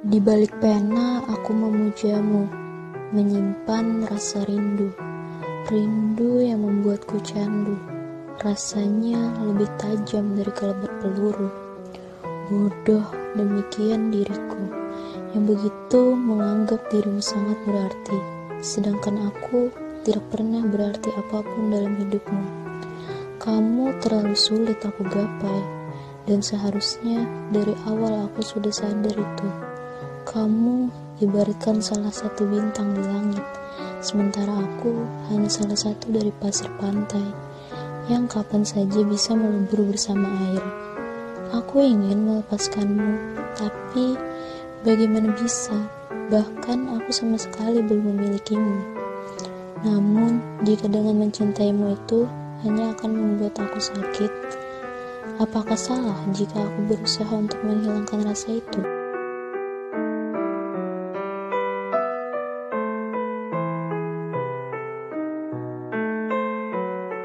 Di balik pena aku memujamu, menyimpan rasa rindu. Rindu yang membuatku candu. Rasanya lebih tajam dari kelebat peluru. Bodoh demikian diriku yang begitu menganggap dirimu sangat berarti, sedangkan aku tidak pernah berarti apa pun dalam hidupmu. Kamu terlalu sulit aku gapai, dan seharusnya dari awal aku sudah sadar itu. Kamu ibaratkan salah satu bintang di langit, sementara aku hanya salah satu dari pasir pantai yang kapan saja bisa melebur bersama air. Aku ingin melepaskanmu, tapi bagaimana bisa? Bahkan aku sama sekali belum memilikimu. Namun, jika dengan mencintaimu itu hanya akan membuat aku sakit, apakah salah jika aku berusaha untuk menghilangkan rasa itu?